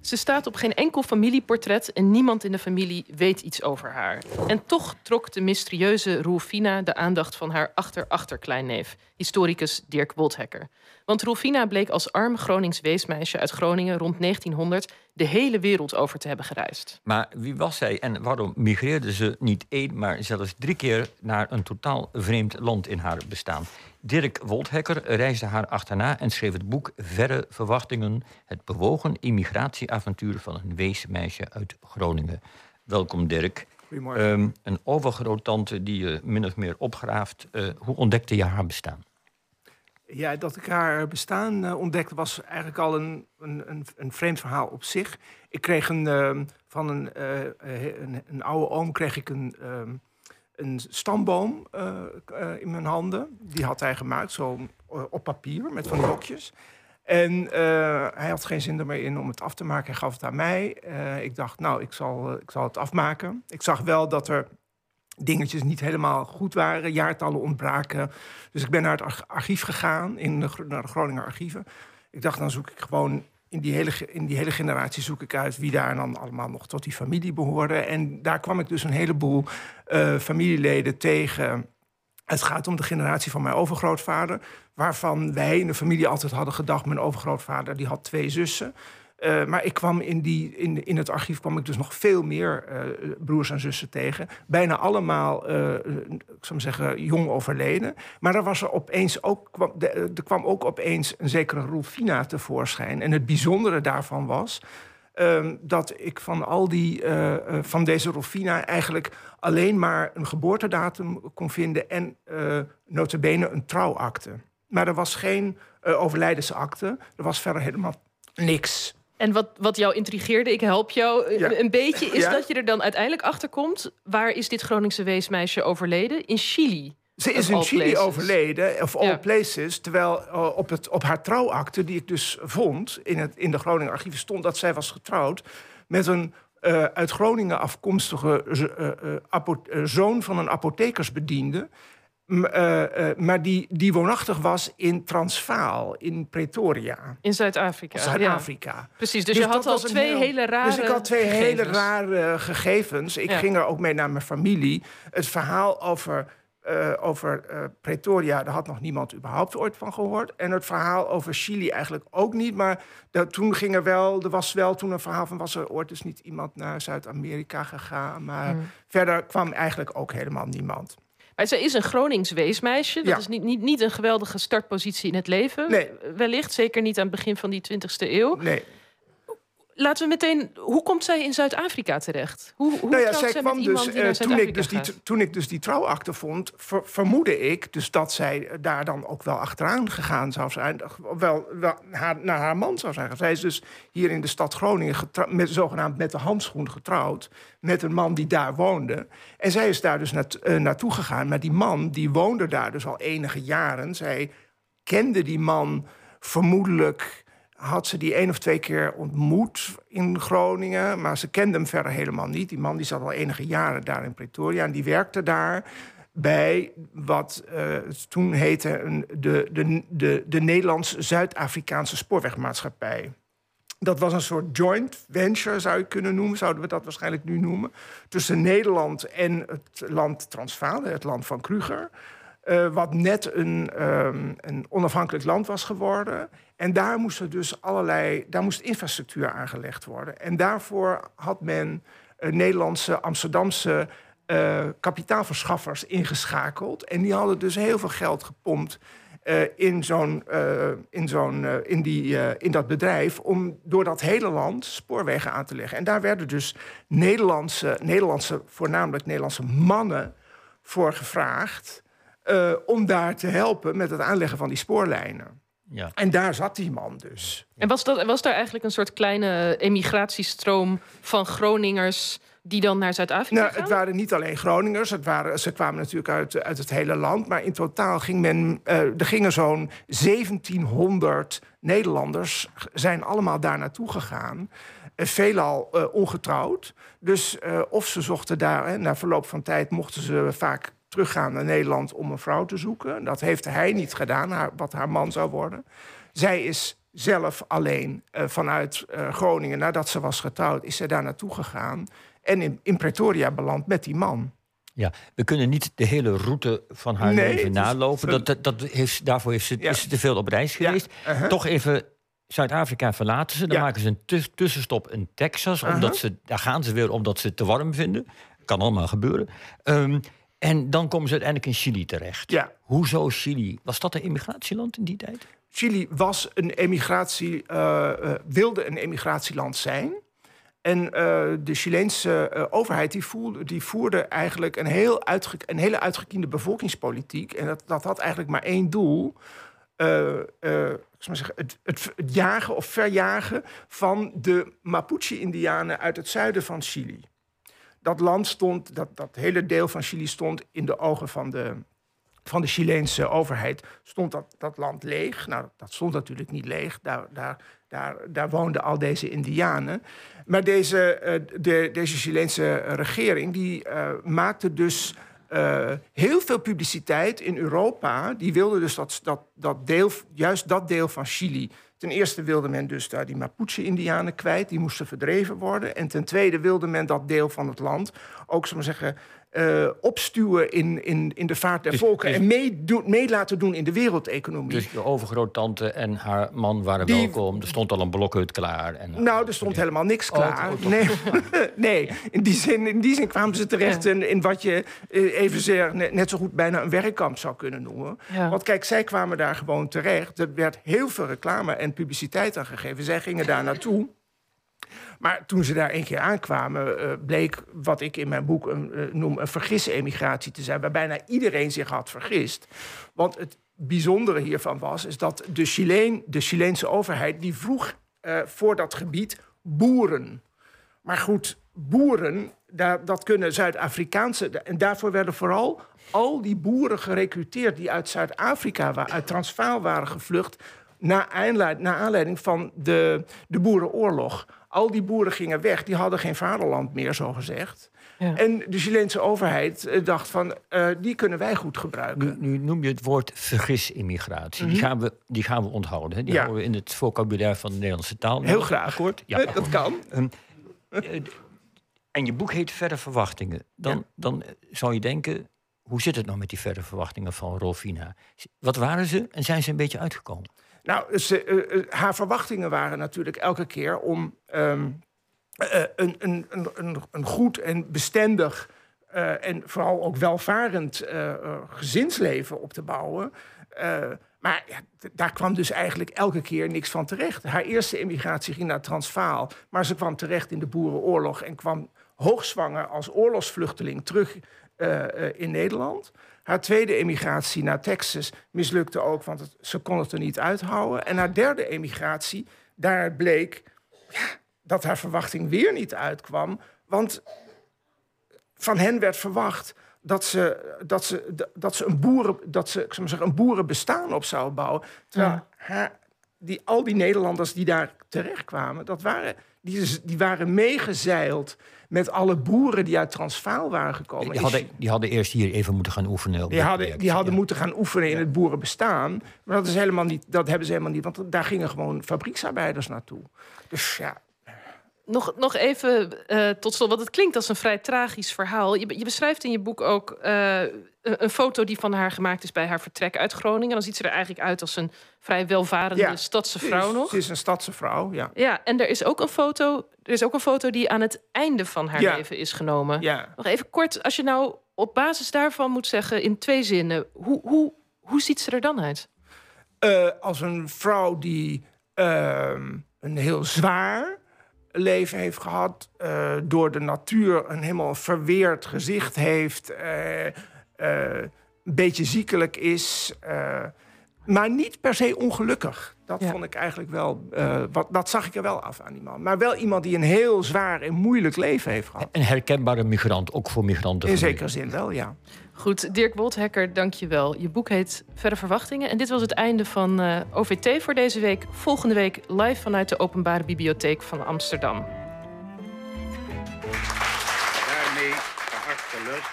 Ze staat op geen enkel familieportret en niemand in de familie weet iets over haar. En toch trok de mysterieuze Roelfina de aandacht van haar achter-achterkleinneef, historicus Dirk Woldhekker. Want Roelfina bleek als arm Gronings weesmeisje uit Groningen rond 1900 de hele wereld over te hebben gereisd. Maar wie was zij en waarom migreerde ze niet één, maar zelfs drie keer naar een totaal vreemd land in haar bestaan? Dirk Woldhekker reisde haar achterna en schreef het boek Verre Verwachtingen, het bewogen immigratieavontuur van een weesmeisje uit Groningen. Welkom Dirk. Goedemorgen. Um, een overgroottante die je min of meer opgraaft. Uh, hoe ontdekte je haar bestaan? Ja, dat ik haar bestaan uh, ontdekte was eigenlijk al een, een, een, vreemd verhaal op zich. Ik kreeg een, uh, van een, uh, een, een, oude oom kreeg ik een, een stamboom in mijn handen. Die had hij gemaakt, zo op papier, met van die hokjes. En hij had geen zin er meer in om het af te maken. Hij gaf het aan mij. ik dacht, nou, ik zal, ik zal het afmaken. Ik zag wel dat er dingetjes niet helemaal goed waren, jaartallen ontbraken. Dus ik ben naar het archief gegaan, in de, naar de Groninger archieven. Ik dacht, dan zoek ik gewoon in die, hele, in die hele generatie zoek ik uit wie daar dan allemaal nog tot die familie behoorden. En daar kwam ik dus een heleboel uh, familieleden tegen. Het gaat om de generatie van mijn overgrootvader, waarvan wij in de familie altijd hadden gedacht: mijn overgrootvader die had twee zussen. Uh, maar ik kwam in, die, in, in het archief kwam ik dus nog veel meer uh, broers en zussen tegen. Bijna allemaal, uh, ik zou zeggen, jong overleden. Maar er, was er, opeens ook, kwam, de, er kwam ook opeens een zekere Rulfina tevoorschijn. En het bijzondere daarvan was... Uh, dat ik van al die, van deze Rufina eigenlijk alleen maar een geboortedatum kon vinden en uh, notabene een trouwakte. Maar er was geen overlijdensakte, er was verder helemaal niks. En wat, wat jou intrigeerde, ik help jou een beetje, is dat je er dan uiteindelijk achter komt. Waar is dit Groningse weesmeisje overleden? In Chili. Ze is in Chili places. overleden, of all places. Terwijl uh, op, het, op haar trouwakte, die ik dus vond in, het, in de Groningen archieven, stond dat zij was getrouwd met een uh, uit Groningen afkomstige uh, zoon van een apothekersbediende. Uh, uh, maar die, die woonachtig was in Transvaal, in Pretoria. In Zuid-Afrika. Zuid-Afrika. Ja. Precies, dus, dus je had al twee heel, hele rare Dus ik had twee gegevens. hele rare gegevens. Ik ja. ging er ook mee naar mijn familie. Het verhaal over, uh, over Pretoria, daar had nog niemand überhaupt ooit van gehoord. En het verhaal over Chili eigenlijk ook niet. Maar dat, toen ging er wel, er was wel toen een verhaal van... was er ooit dus niet iemand naar Zuid-Amerika gegaan. Maar mm. verder kwam eigenlijk ook helemaal niemand. Maar zij is een Gronings weesmeisje. Dat ja. is niet, niet, niet een geweldige startpositie in het leven. Nee. Wellicht, zeker niet aan het begin van die 20e eeuw. Nee. Laten we meteen. Hoe komt zij in Zuid-Afrika terecht? Hoe, hoe nou ja, zij kwam dus. Uh, toen, ik dus die, toen ik dus die trouwakte vond, ver, vermoedde ik dus dat zij daar dan ook wel achteraan gegaan zou zijn. Wel, wel haar, naar haar man zou zijn. Zij is dus hier in de stad Groningen met, zogenaamd met de handschoen getrouwd. Met een man die daar woonde. En zij is daar dus naart, uh, naartoe gegaan. Maar die man die woonde daar dus al enige jaren. Zij kende die man vermoedelijk had ze die één of twee keer ontmoet in Groningen. Maar ze kende hem verder helemaal niet. Die man die zat al enige jaren daar in Pretoria. En die werkte daar bij wat uh, toen heette de, de, de, de Nederlands-Zuid-Afrikaanse spoorwegmaatschappij. Dat was een soort joint venture, zou je kunnen noemen, zouden we dat waarschijnlijk nu noemen. Tussen Nederland en het land Transvaal, het land van Kruger. Uh, wat net een, um, een onafhankelijk land was geworden. En daar moest er dus allerlei, daar moest infrastructuur aangelegd worden. En daarvoor had men uh, Nederlandse, Amsterdamse uh, kapitaalverschaffers ingeschakeld. En die hadden dus heel veel geld gepompt in, zo'n, in, zo'n, in, die, in dat bedrijf om door dat hele land spoorwegen aan te leggen. En daar werden dus Nederlandse, Nederlandse voornamelijk Nederlandse mannen voor gevraagd om daar te helpen met het aanleggen van die spoorlijnen. Ja. En daar zat die man dus. En was, dat, was daar eigenlijk een soort kleine emigratiestroom van Groningers die dan naar Zuid-Afrika nou, Het waren niet alleen Groningers, het waren, ze kwamen natuurlijk uit, uit het hele land. Maar in totaal ging men, uh, er gingen zo'n 1700 Nederlanders, zijn allemaal daar naartoe gegaan. Uh, veelal uh, ongetrouwd. Dus of ze zochten daar, hè, na verloop van tijd mochten ze vaak teruggaan naar Nederland om een vrouw te zoeken. Dat heeft hij niet gedaan, haar, wat haar man zou worden. Zij is zelf alleen uh, vanuit uh, Groningen, nadat ze was getrouwd, is ze daar naartoe gegaan. En in, in Pretoria beland met die man. Ja, we kunnen niet de hele route van haar leven nalopen. Dat, dat, dat heeft, daarvoor heeft ze, is ze te veel op reis geweest. Uh-huh. Toch even Zuid-Afrika verlaten ze. Dan maken ze een tussenstop in Texas. Uh-huh. Omdat ze, daar gaan ze weer omdat ze het te warm vinden. Kan allemaal gebeuren. Um, en dan komen ze uiteindelijk in Chili terecht. Ja. Hoezo Chili? Was dat een immigratieland in die tijd? Chili was een emigratie, uh, uh, wilde een emigratieland zijn. En uh, de Chileense overheid die voerde, die voerde eigenlijk een, heel een hele uitgekiende bevolkingspolitiek. En dat, dat had eigenlijk maar één doel. Zeggen, het, het, het jagen of verjagen van de Mapuche-Indianen uit het zuiden van Chili dat land stond, dat, dat hele deel van Chili stond in de ogen van de, van de Chileense overheid, stond dat, dat land leeg. Nou, dat stond natuurlijk niet leeg. Daar, daar, daar, daar woonden al deze Indianen. Maar deze, uh, de, deze Chileense regering die uh, maakte dus uh, heel veel publiciteit in Europa. Die wilde dus dat, dat, dat deel, juist dat deel van Chili Ten eerste wilde men dus daar die Mapuche-Indianen kwijt, die moesten verdreven worden. En ten tweede wilde men dat deel van het land ook, zullen we zeggen, uh, opstuwen in, in, in de vaart der dus- volken. Dus- en mee, mee laten doen in de wereldeconomie. Dus de overgroottante en haar man waren welkom. Er stond al een blokhut klaar. En, nou, er stond helemaal niks oh, klaar. nee, nee. In, die zin, in die zin kwamen ze terecht in, in wat je uh, even net zo goed bijna een werkkamp zou kunnen noemen. Want kijk, zij kwamen daar gewoon terecht. Er werd heel veel reclame en publiciteit aan gegeven. Zij gingen daar naartoe. Maar toen ze daar een keer aankwamen, uh, bleek wat ik in mijn boek een, uh, noem een vergis-emigratie te zijn, waar bijna iedereen zich had vergist. Want het bijzondere hiervan was, is dat de, Chileen, de Chileense overheid, die vroeg uh, voor dat gebied boeren. Maar goed, boeren, dat kunnen Zuid-Afrikaanse. En daarvoor werden vooral al die boeren gerecruiteerd die uit Zuid-Afrika, uit Transvaal waren gevlucht. Na aanleiding van de, de boerenoorlog. Al die boeren gingen weg, die hadden geen vaderland meer, zo gezegd. Ja. En de Chileense overheid eh, dacht van, uh, die kunnen wij goed gebruiken. Nu, nu noem je het woord vergis-immigratie. die, mhm. gaan we, die gaan we onthouden. Hè? Die ja. houden we in het vocabulaire van de Nederlandse taal. Heel graag. Akkoord? Ja, dat kan. Um, en je boek heet Verre Verwachtingen. Dan, ja. dan zou je denken, hoe zit het nou met die verre verwachtingen van Rolfina? Wat waren ze en zijn ze een beetje uitgekomen? Nou, ze, uh, uh, haar verwachtingen waren natuurlijk elke keer om um, uh, een, een, een, een goed en bestendig en vooral ook welvarend gezinsleven op te bouwen. maar ja, daar kwam dus eigenlijk elke keer niks van terecht. Haar eerste emigratie ging naar Transvaal, maar ze kwam terecht in de Boerenoorlog en kwam hoogzwanger als oorlogsvluchteling terug in Nederland. Haar tweede emigratie naar Texas mislukte ook, want het, ze kon het er niet uithouden. En haar derde emigratie, daar bleek ja, dat haar verwachting weer niet uitkwam. Want van hen werd verwacht dat ze, dat ze, dat ze, een, boeren, dat ze ik zeggen, een boerenbestaan op zou bouwen. Terwijl haar, die, al die Nederlanders die daar terechtkwamen, dat waren, die, die waren meegezeild met alle boeren die uit Transvaal waren gekomen. Die hadden, die hadden eerst hier even moeten gaan oefenen. Die hadden, die hadden moeten gaan oefenen in het boerenbestaan. Maar dat, is helemaal niet, dat hebben ze helemaal niet, want daar gingen gewoon fabrieksarbeiders naartoe. Dus ja, nog, nog even uh, tot slot, want het klinkt als een vrij tragisch verhaal. Je, je beschrijft in je boek ook uh, een foto die van haar gemaakt is bij haar vertrek uit Groningen. Dan ziet ze er eigenlijk uit als een vrij welvarende ja, stadse vrouw nog. Ze is een stadse vrouw, ja. Ja, en er is ook een foto, er is ook een foto die aan het einde van haar ja. leven is genomen. Ja. Nog even kort, als je nou op basis daarvan moet zeggen in twee zinnen, hoe, hoe, hoe ziet ze er dan uit? Uh, als een vrouw die ehm, een heel zwaar leven heeft gehad, uh, door de natuur een helemaal verweerd gezicht heeft, uh, uh, een beetje ziekelijk is, maar niet per se ongelukkig. Dat vond ik eigenlijk wel, wat, dat zag ik er wel af aan die man. Maar wel iemand die een heel zwaar en moeilijk leven heeft gehad. Een herkenbare migrant, ook voor migranten. In zekere zin wel, ja. Goed, Dirk Wolthekker, dank je wel. Je boek heet Verre Verwachtingen. En dit was het einde van uh, OVT voor deze week. Volgende week live vanuit de Openbare Bibliotheek van Amsterdam. Daarmee, geachte